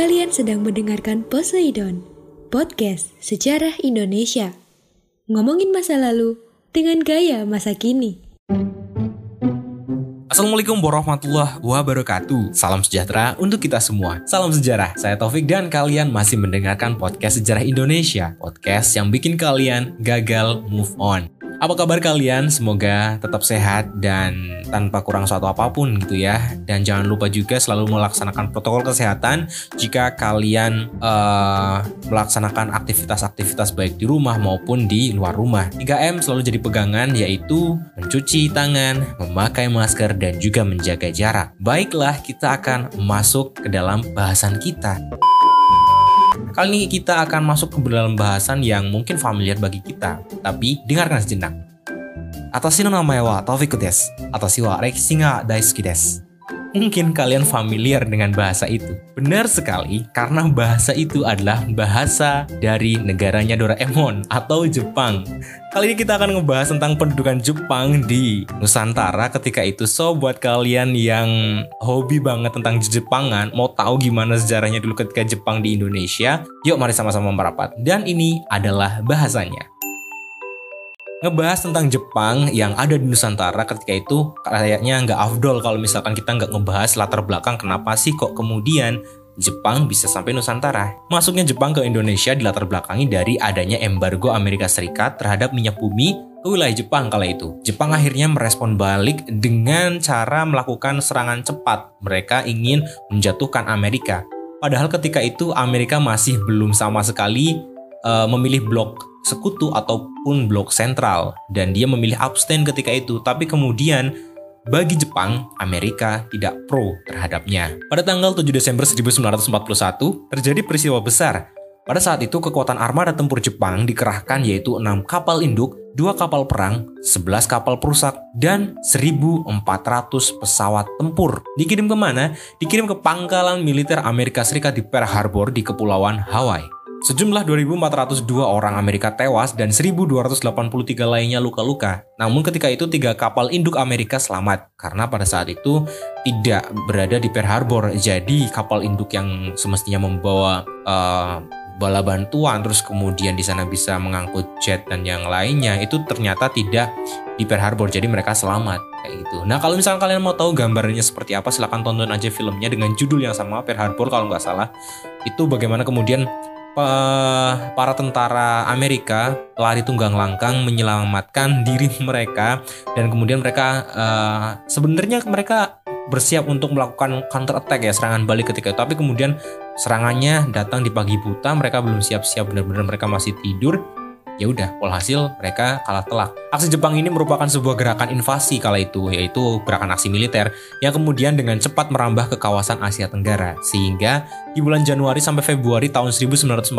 Kalian sedang mendengarkan Poseidon, podcast sejarah Indonesia. Ngomongin masa lalu dengan gaya masa kini. Assalamualaikum warahmatullahi wabarakatuh. Salam sejahtera untuk kita semua. Salam sejarah, saya Taufik dan kalian masih mendengarkan podcast Sejarah Indonesia. Podcast yang bikin kalian gagal move on apa kabar kalian? Semoga tetap sehat dan tanpa kurang suatu apa pun gitu ya. Dan jangan lupa juga selalu melaksanakan protokol kesehatan jika kalian uh, melaksanakan aktivitas-aktivitas baik di rumah maupun di luar rumah. 3M selalu jadi pegangan yaitu mencuci tangan, memakai masker dan juga menjaga jarak. Baiklah, kita akan masuk ke dalam bahasan kita. Kali ini kita akan masuk ke dalam bahasan yang mungkin familiar bagi kita, tapi dengarkan sejenak. Atashi no namae wa Taufik desu. Atashi wa rekishi ga daisuki desu. Mungkin kalian familiar dengan bahasa itu. Benar sekali, karena bahasa itu adalah bahasa dari negaranya Doraemon atau Jepang. Kali ini kita akan ngebahas tentang pendudukan Jepang di Nusantara ketika itu. So, buat kalian yang hobi banget tentang Jepangan, mau tahu gimana sejarahnya dulu ketika Jepang di Indonesia, yuk mari sama-sama merapat. Dan ini adalah bahasanya ngebahas tentang Jepang yang ada di Nusantara ketika itu kayaknya nggak afdol kalau misalkan kita nggak ngebahas latar belakang kenapa sih kok kemudian Jepang bisa sampai Nusantara. Masuknya Jepang ke Indonesia dilatar belakangi dari adanya embargo Amerika Serikat terhadap minyak bumi ke wilayah Jepang kala itu. Jepang akhirnya merespon balik dengan cara melakukan serangan cepat. Mereka ingin menjatuhkan Amerika. Padahal ketika itu Amerika masih belum sama sekali uh, memilih blok sekutu ataupun blok sentral dan dia memilih abstain ketika itu tapi kemudian bagi Jepang, Amerika tidak pro terhadapnya. Pada tanggal 7 Desember 1941, terjadi peristiwa besar. Pada saat itu, kekuatan armada tempur Jepang dikerahkan yaitu 6 kapal induk, 2 kapal perang, 11 kapal perusak, dan 1.400 pesawat tempur. Dikirim ke mana? Dikirim ke pangkalan militer Amerika Serikat di Pearl Harbor di Kepulauan Hawaii. Sejumlah 2.402 orang Amerika tewas dan 1.283 lainnya luka-luka. Namun ketika itu tiga kapal induk Amerika selamat karena pada saat itu tidak berada di Pearl Harbor. Jadi kapal induk yang semestinya membawa uh, bala bantuan terus kemudian di sana bisa mengangkut jet dan yang lainnya itu ternyata tidak di Pearl Harbor. Jadi mereka selamat kayak gitu. Nah kalau misalnya kalian mau tahu gambarnya seperti apa silahkan tonton aja filmnya dengan judul yang sama Pearl Harbor kalau nggak salah. Itu bagaimana kemudian para tentara Amerika lari tunggang langkang menyelamatkan diri mereka dan kemudian mereka uh, sebenarnya mereka bersiap untuk melakukan counter attack ya serangan balik ketika itu. Tapi kemudian serangannya datang di pagi buta mereka belum siap-siap benar-benar mereka masih tidur ya udah walhasil mereka kalah telak. Aksi Jepang ini merupakan sebuah gerakan invasi kala itu yaitu gerakan aksi militer yang kemudian dengan cepat merambah ke kawasan Asia Tenggara sehingga di bulan Januari sampai Februari tahun 1942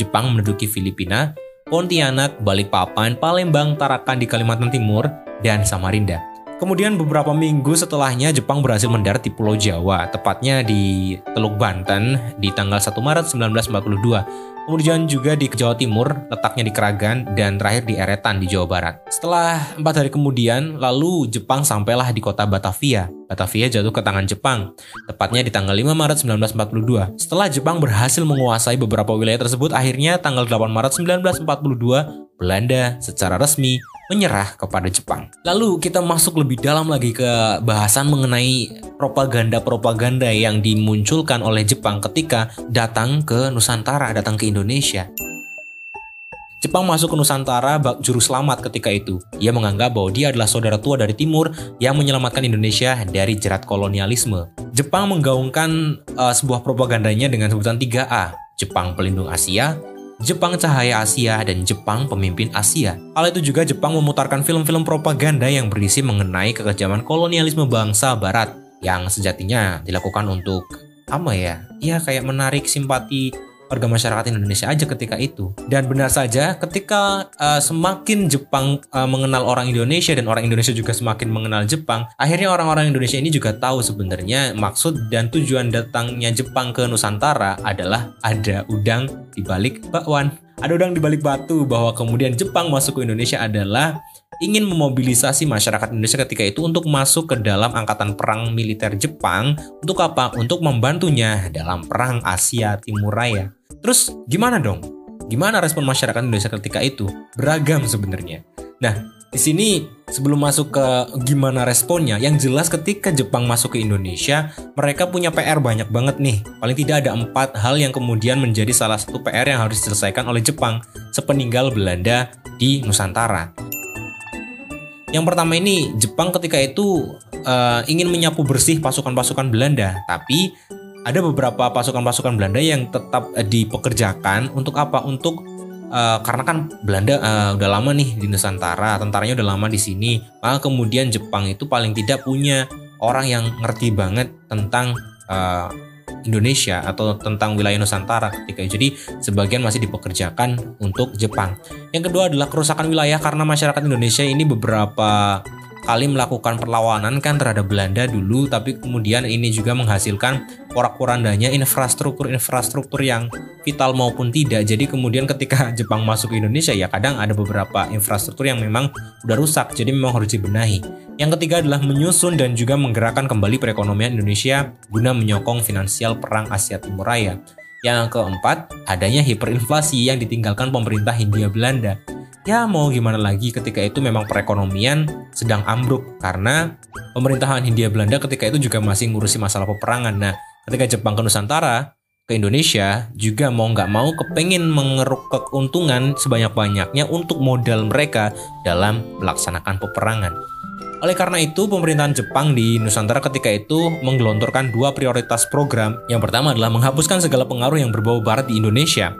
Jepang menduduki Filipina, Pontianak, Balikpapan, Palembang, Tarakan di Kalimantan Timur, dan Samarinda. Kemudian beberapa minggu setelahnya Jepang berhasil mendarat di Pulau Jawa, tepatnya di Teluk Banten di tanggal 1 Maret 1942 Kemudian juga di Jawa Timur, letaknya di Keragan, dan terakhir di Eretan di Jawa Barat. Setelah empat hari kemudian, lalu Jepang sampailah di kota Batavia. Batavia jatuh ke tangan Jepang, tepatnya di tanggal 5 Maret 1942. Setelah Jepang berhasil menguasai beberapa wilayah tersebut, akhirnya tanggal 8 Maret 1942, Belanda secara resmi menyerah kepada Jepang. Lalu kita masuk lebih dalam lagi ke bahasan mengenai propaganda-propaganda yang dimunculkan oleh Jepang ketika datang ke Nusantara, datang ke Indonesia. Jepang masuk ke Nusantara bak juru selamat ketika itu. Ia menganggap bahwa dia adalah saudara tua dari timur yang menyelamatkan Indonesia dari jerat kolonialisme. Jepang menggaungkan uh, sebuah propagandanya dengan sebutan 3A. Jepang pelindung Asia, Jepang Cahaya Asia, dan Jepang Pemimpin Asia. Hal itu juga Jepang memutarkan film-film propaganda yang berisi mengenai kekejaman kolonialisme bangsa barat. yang sejatinya dilakukan untuk apa ya? Ya kayak menarik simpati warga masyarakat Indonesia aja ketika itu. Dan benar saja ketika uh, semakin Jepang uh, mengenal orang Indonesia dan orang Indonesia juga semakin mengenal Jepang, akhirnya orang-orang Indonesia ini juga tahu sebenarnya maksud dan tujuan datangnya Jepang ke Nusantara adalah ada udang di balik bakwan. Ada udang di balik batu bahwa kemudian Jepang masuk ke Indonesia adalah ingin memobilisasi masyarakat Indonesia ketika itu untuk masuk ke dalam angkatan perang militer Jepang untuk apa? Untuk membantunya dalam perang Asia Timur Raya. Terus gimana dong? Gimana respon masyarakat Indonesia ketika itu? Beragam sebenarnya. Nah, di sini sebelum masuk ke gimana responnya, yang jelas ketika Jepang masuk ke Indonesia, mereka punya PR banyak banget nih. Paling tidak ada empat hal yang kemudian menjadi salah satu PR yang harus diselesaikan oleh Jepang sepeninggal Belanda di Nusantara. Yang pertama ini Jepang ketika itu uh, ingin menyapu bersih pasukan-pasukan Belanda, tapi ada beberapa pasukan-pasukan Belanda yang tetap uh, dipekerjakan untuk apa? Untuk uh, karena kan Belanda uh, udah lama nih di Nusantara, tentaranya udah lama di sini. Maka kemudian Jepang itu paling tidak punya orang yang ngerti banget tentang uh, Indonesia atau tentang wilayah Nusantara ketika. Jadi sebagian masih dipekerjakan untuk Jepang. Yang kedua adalah kerusakan wilayah karena masyarakat Indonesia ini beberapa kali melakukan perlawanan kan terhadap Belanda dulu tapi kemudian ini juga menghasilkan porak-porandanya infrastruktur-infrastruktur yang vital maupun tidak. Jadi kemudian ketika Jepang masuk ke Indonesia ya kadang ada beberapa infrastruktur yang memang udah rusak jadi memang harus dibenahi. Yang ketiga adalah menyusun dan juga menggerakkan kembali perekonomian Indonesia guna menyokong finansial perang Asia Timur Raya. Yang keempat, adanya hiperinflasi yang ditinggalkan pemerintah Hindia Belanda ya mau gimana lagi ketika itu memang perekonomian sedang ambruk karena pemerintahan Hindia Belanda ketika itu juga masih ngurusi masalah peperangan. Nah, ketika Jepang ke Nusantara, ke Indonesia juga mau nggak mau kepengen mengeruk keuntungan sebanyak-banyaknya untuk modal mereka dalam melaksanakan peperangan. Oleh karena itu, pemerintahan Jepang di Nusantara ketika itu menggelontorkan dua prioritas program. Yang pertama adalah menghapuskan segala pengaruh yang berbau barat di Indonesia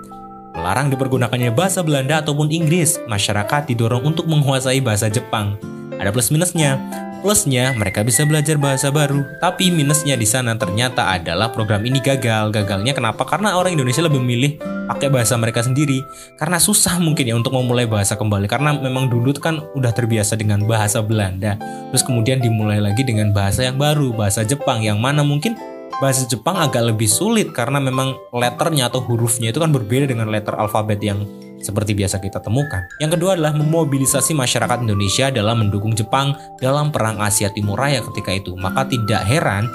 Melarang dipergunakannya bahasa Belanda ataupun Inggris, masyarakat didorong untuk menguasai bahasa Jepang. Ada plus minusnya. Plusnya, mereka bisa belajar bahasa baru. Tapi minusnya di sana ternyata adalah program ini gagal. Gagalnya kenapa? Karena orang Indonesia lebih memilih pakai bahasa mereka sendiri. Karena susah mungkin ya untuk memulai bahasa kembali. Karena memang dulu kan udah terbiasa dengan bahasa Belanda. Terus kemudian dimulai lagi dengan bahasa yang baru, bahasa Jepang. Yang mana mungkin bahasa Jepang agak lebih sulit karena memang letternya atau hurufnya itu kan berbeda dengan letter alfabet yang seperti biasa kita temukan. Yang kedua adalah memobilisasi masyarakat Indonesia dalam mendukung Jepang dalam Perang Asia Timur Raya ketika itu. Maka tidak heran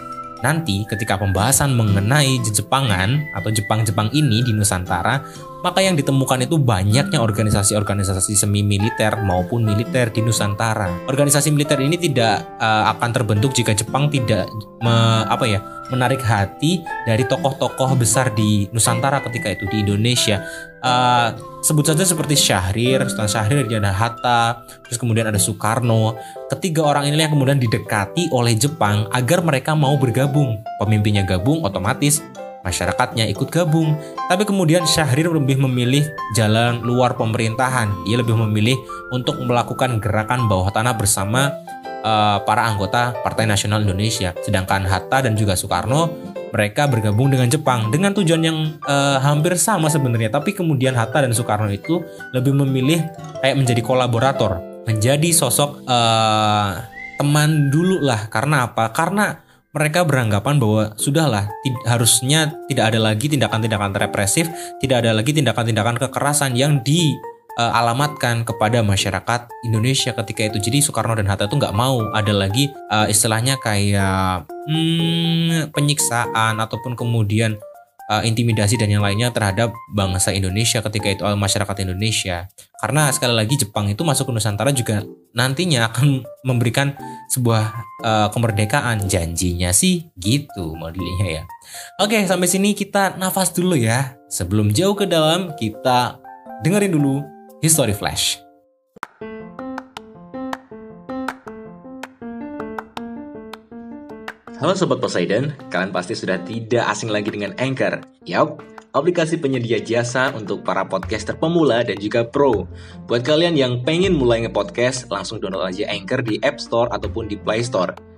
nanti ketika pembahasan mengenai Jepangan atau Jepang-Jepang ini di Nusantara, maka yang ditemukan itu banyaknya organisasi-organisasi semi militer maupun militer di Nusantara. Organisasi militer ini tidak uh, akan terbentuk jika Jepang tidak me, apa ya menarik hati dari tokoh-tokoh besar di Nusantara ketika itu di Indonesia. Uh, sebut saja seperti Syahrir, Sultan Syahrir, ada Hatta, terus kemudian ada Soekarno. Ketiga orang ini yang kemudian didekati oleh Jepang agar mereka mau bergabung. Pemimpinnya gabung, otomatis masyarakatnya ikut gabung. Tapi kemudian Syahrir lebih memilih jalan luar pemerintahan. Ia lebih memilih untuk melakukan gerakan bawah tanah bersama uh, para anggota Partai Nasional Indonesia. Sedangkan Hatta dan juga Soekarno mereka bergabung dengan Jepang dengan tujuan yang uh, hampir sama sebenarnya. Tapi kemudian Hatta dan Soekarno itu lebih memilih kayak menjadi kolaborator, menjadi sosok uh, teman dulu lah. Karena apa? Karena mereka beranggapan bahwa sudahlah harusnya tidak ada lagi tindakan-tindakan represif, tidak ada lagi tindakan-tindakan kekerasan yang dialamatkan uh, kepada masyarakat Indonesia ketika itu. Jadi Soekarno dan Hatta itu nggak mau ada lagi uh, istilahnya kayak hmm, penyiksaan ataupun kemudian uh, intimidasi dan yang lainnya terhadap bangsa Indonesia ketika itu masyarakat Indonesia. Karena sekali lagi Jepang itu masuk ke Nusantara juga nantinya akan memberikan sebuah uh, kemerdekaan. Janjinya sih gitu modelnya ya. Oke, sampai sini kita nafas dulu ya. Sebelum jauh ke dalam, kita dengerin dulu History Flash. Halo Sobat Poseidon, kalian pasti sudah tidak asing lagi dengan Anchor. Yap, aplikasi penyedia jasa untuk para podcaster pemula dan juga pro. Buat kalian yang pengen mulai nge-podcast, langsung download aja Anchor di App Store ataupun di Play Store.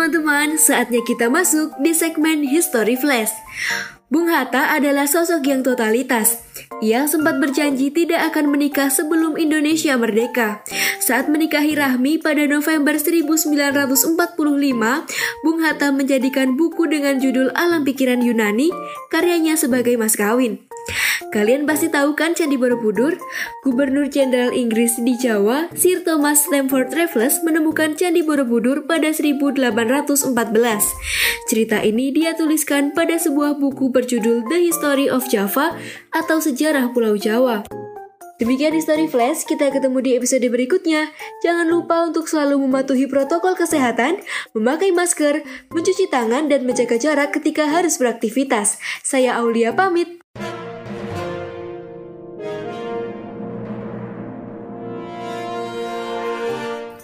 Teman-teman, saatnya kita masuk di segmen History Flash. Bung Hatta adalah sosok yang totalitas. Ia sempat berjanji tidak akan menikah sebelum Indonesia merdeka. Saat menikahi Rahmi pada November 1945, Bung Hatta menjadikan buku dengan judul Alam Pikiran Yunani, karyanya sebagai mas kawin. Kalian pasti tahu kan Candi Borobudur? Gubernur Jenderal Inggris di Jawa, Sir Thomas Stamford Raffles menemukan Candi Borobudur pada 1814. Cerita ini dia tuliskan pada sebuah buku berjudul The History of Java atau Sejarah Pulau Jawa. Demikian History Flash, kita ketemu di episode berikutnya. Jangan lupa untuk selalu mematuhi protokol kesehatan, memakai masker, mencuci tangan, dan menjaga jarak ketika harus beraktivitas. Saya Aulia pamit.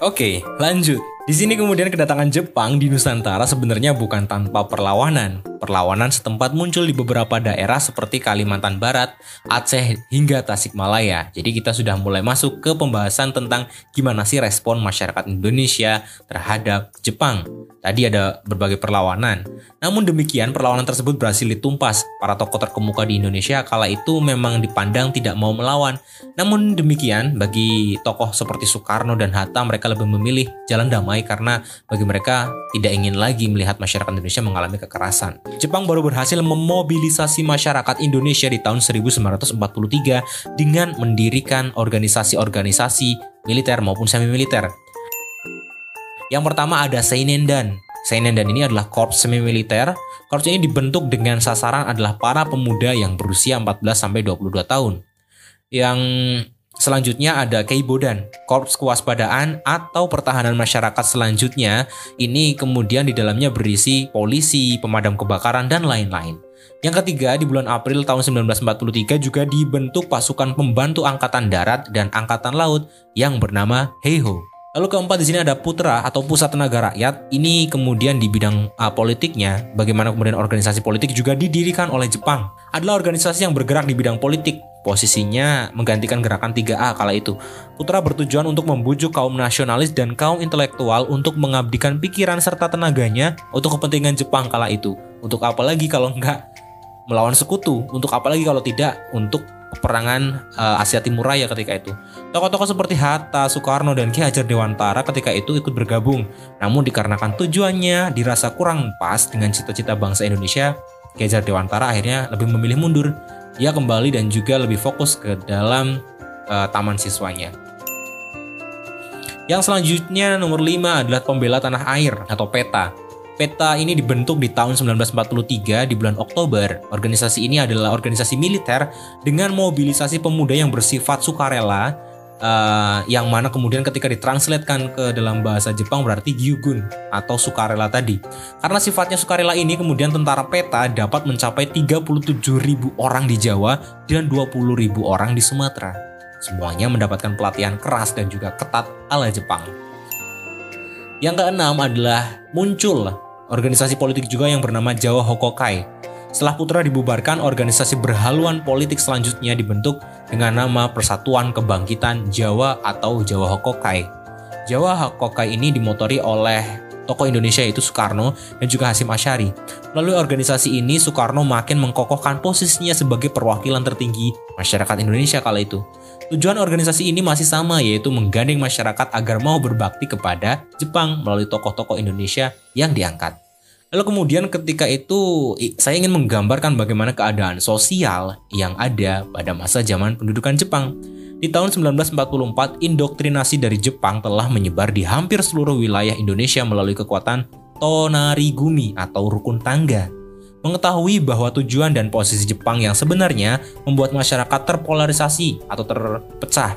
Oke, lanjut. Di sini kemudian kedatangan Jepang di Nusantara sebenarnya bukan tanpa perlawanan. Perlawanan setempat muncul di beberapa daerah seperti Kalimantan Barat, Aceh, hingga Tasikmalaya. Jadi kita sudah mulai masuk ke pembahasan tentang gimana sih respon masyarakat Indonesia terhadap Jepang. Tadi ada berbagai perlawanan. Namun demikian perlawanan tersebut berhasil ditumpas. Para tokoh terkemuka di Indonesia kala itu memang dipandang tidak mau melawan. Namun demikian bagi tokoh seperti Soekarno dan Hatta mereka lebih memilih jalan damai karena bagi mereka tidak ingin lagi melihat masyarakat Indonesia mengalami kekerasan. Jepang baru berhasil memobilisasi masyarakat Indonesia di tahun 1943 dengan mendirikan organisasi-organisasi militer maupun semi militer. Yang pertama ada Seinendan. Seinendan ini adalah korps semi militer. Korps ini dibentuk dengan sasaran adalah para pemuda yang berusia 14 sampai 22 tahun. Yang Selanjutnya ada Keibodan, Korps Kewaspadaan atau Pertahanan Masyarakat selanjutnya. Ini kemudian di dalamnya berisi polisi, pemadam kebakaran, dan lain-lain. Yang ketiga, di bulan April tahun 1943 juga dibentuk pasukan pembantu Angkatan Darat dan Angkatan Laut yang bernama Heiho. Lalu keempat di sini ada Putra atau Pusat Tenaga Rakyat. Ini kemudian di bidang uh, politiknya, bagaimana kemudian organisasi politik juga didirikan oleh Jepang. Adalah organisasi yang bergerak di bidang politik. Posisinya menggantikan gerakan 3A kala itu. Putra bertujuan untuk membujuk kaum nasionalis dan kaum intelektual untuk mengabdikan pikiran serta tenaganya untuk kepentingan Jepang kala itu. Untuk apa lagi kalau enggak melawan sekutu? Untuk apa lagi kalau tidak untuk peperangan uh, Asia Timur Raya ketika itu. Tokoh-tokoh seperti Hatta, Soekarno, dan Ki Hajar Dewantara ketika itu ikut bergabung. Namun dikarenakan tujuannya dirasa kurang pas dengan cita-cita bangsa Indonesia, Ki Hajar Dewantara akhirnya lebih memilih mundur. Ia kembali dan juga lebih fokus ke dalam uh, taman siswanya. Yang selanjutnya nomor 5 adalah pembela tanah air atau PETA. Peta ini dibentuk di tahun 1943 di bulan Oktober. Organisasi ini adalah organisasi militer dengan mobilisasi pemuda yang bersifat sukarela uh, yang mana kemudian ketika ditranslatekan ke dalam bahasa Jepang berarti gyugun atau sukarela tadi. Karena sifatnya sukarela ini kemudian tentara peta dapat mencapai 37.000 orang di Jawa dan 20.000 orang di Sumatera. Semuanya mendapatkan pelatihan keras dan juga ketat ala Jepang. Yang keenam adalah muncul organisasi politik juga yang bernama Jawa Hokokai. Setelah Putra dibubarkan, organisasi berhaluan politik selanjutnya dibentuk dengan nama Persatuan Kebangkitan Jawa atau Jawa Hokokai. Jawa Hokokai ini dimotori oleh tokoh Indonesia yaitu Soekarno dan juga Hasim Asyari. Melalui organisasi ini, Soekarno makin mengkokohkan posisinya sebagai perwakilan tertinggi masyarakat Indonesia kala itu. Tujuan organisasi ini masih sama yaitu menggandeng masyarakat agar mau berbakti kepada Jepang melalui tokoh-tokoh Indonesia yang diangkat. Lalu kemudian ketika itu saya ingin menggambarkan bagaimana keadaan sosial yang ada pada masa zaman pendudukan Jepang. Di tahun 1944, indoktrinasi dari Jepang telah menyebar di hampir seluruh wilayah Indonesia melalui kekuatan Tonarigumi atau rukun tangga mengetahui bahwa tujuan dan posisi Jepang yang sebenarnya membuat masyarakat terpolarisasi atau terpecah.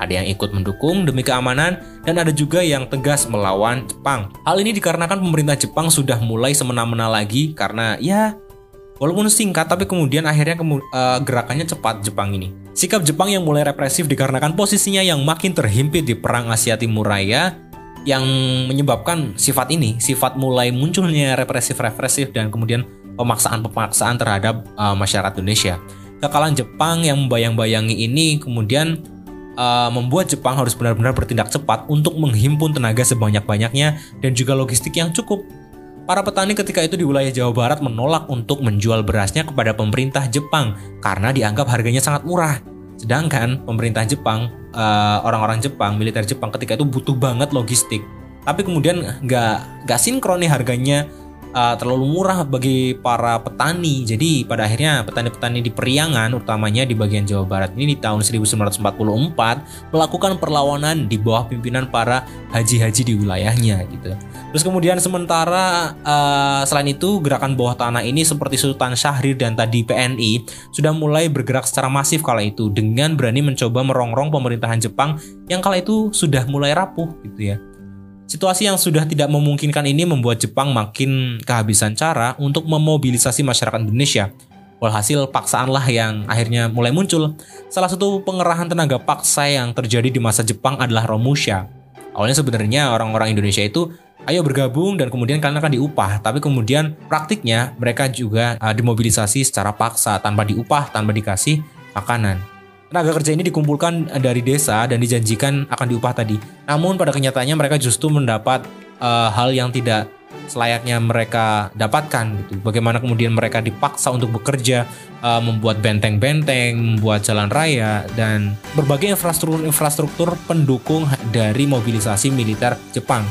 Ada yang ikut mendukung demi keamanan dan ada juga yang tegas melawan Jepang. Hal ini dikarenakan pemerintah Jepang sudah mulai semena-mena lagi karena ya Walaupun singkat tapi kemudian akhirnya kemu- uh, gerakannya cepat Jepang ini. Sikap Jepang yang mulai represif dikarenakan posisinya yang makin terhimpit di perang Asia Timur Raya yang menyebabkan sifat ini, sifat mulai munculnya represif-represif dan kemudian pemaksaan-pemaksaan terhadap uh, masyarakat Indonesia. Kekalahan Jepang yang membayang-bayangi ini kemudian uh, membuat Jepang harus benar-benar bertindak cepat untuk menghimpun tenaga sebanyak-banyaknya dan juga logistik yang cukup. Para petani ketika itu di wilayah Jawa Barat menolak untuk menjual berasnya kepada pemerintah Jepang karena dianggap harganya sangat murah. Sedangkan pemerintah Jepang, uh, orang-orang Jepang, militer Jepang ketika itu butuh banget logistik. Tapi kemudian nggak nggak sinkron nih harganya uh, terlalu murah bagi para petani. Jadi pada akhirnya petani-petani di Periangan utamanya di bagian Jawa Barat ini di tahun 1944 melakukan perlawanan di bawah pimpinan para haji-haji di wilayahnya gitu. Terus kemudian sementara uh, selain itu gerakan bawah tanah ini seperti Sultan Syahrir dan tadi PNI sudah mulai bergerak secara masif kala itu dengan berani mencoba merongrong pemerintahan Jepang yang kala itu sudah mulai rapuh gitu ya. Situasi yang sudah tidak memungkinkan ini membuat Jepang makin kehabisan cara untuk memobilisasi masyarakat Indonesia. Walhasil paksaanlah yang akhirnya mulai muncul. Salah satu pengerahan tenaga paksa yang terjadi di masa Jepang adalah Romusha. Awalnya sebenarnya orang-orang Indonesia itu ayo bergabung dan kemudian kalian akan diupah. Tapi kemudian praktiknya mereka juga uh, dimobilisasi secara paksa tanpa diupah, tanpa dikasih makanan. Tenaga kerja ini dikumpulkan dari desa dan dijanjikan akan diupah tadi. Namun pada kenyataannya mereka justru mendapat uh, hal yang tidak selayaknya mereka dapatkan gitu. Bagaimana kemudian mereka dipaksa untuk bekerja, uh, membuat benteng-benteng, membuat jalan raya dan berbagai infrastruktur-infrastruktur pendukung dari mobilisasi militer Jepang.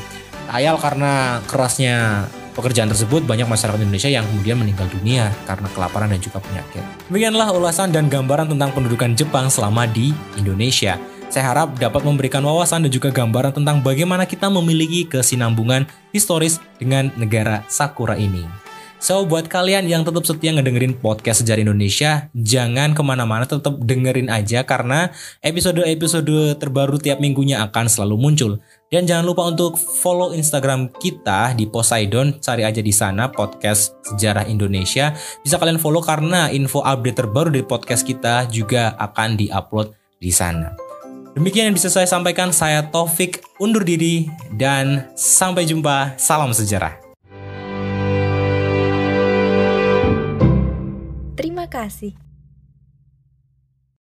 Ayal karena kerasnya pekerjaan tersebut banyak masyarakat Indonesia yang kemudian meninggal dunia karena kelaparan dan juga penyakit. Demikianlah ulasan dan gambaran tentang pendudukan Jepang selama di Indonesia. Saya harap dapat memberikan wawasan dan juga gambaran tentang bagaimana kita memiliki kesinambungan historis dengan negara Sakura ini. So, buat kalian yang tetap setia ngedengerin podcast Sejarah Indonesia, jangan ke mana-mana, tetap dengerin aja karena episode-episode terbaru tiap minggunya akan selalu muncul. Dan jangan lupa untuk follow Instagram kita di Poseidon, cari aja di sana podcast Sejarah Indonesia. Bisa kalian follow karena info update terbaru dari podcast kita juga akan diupload di sana. Demikian yang bisa saya sampaikan, saya Taufik undur diri dan sampai jumpa. Salam sejarah. Terima kasih.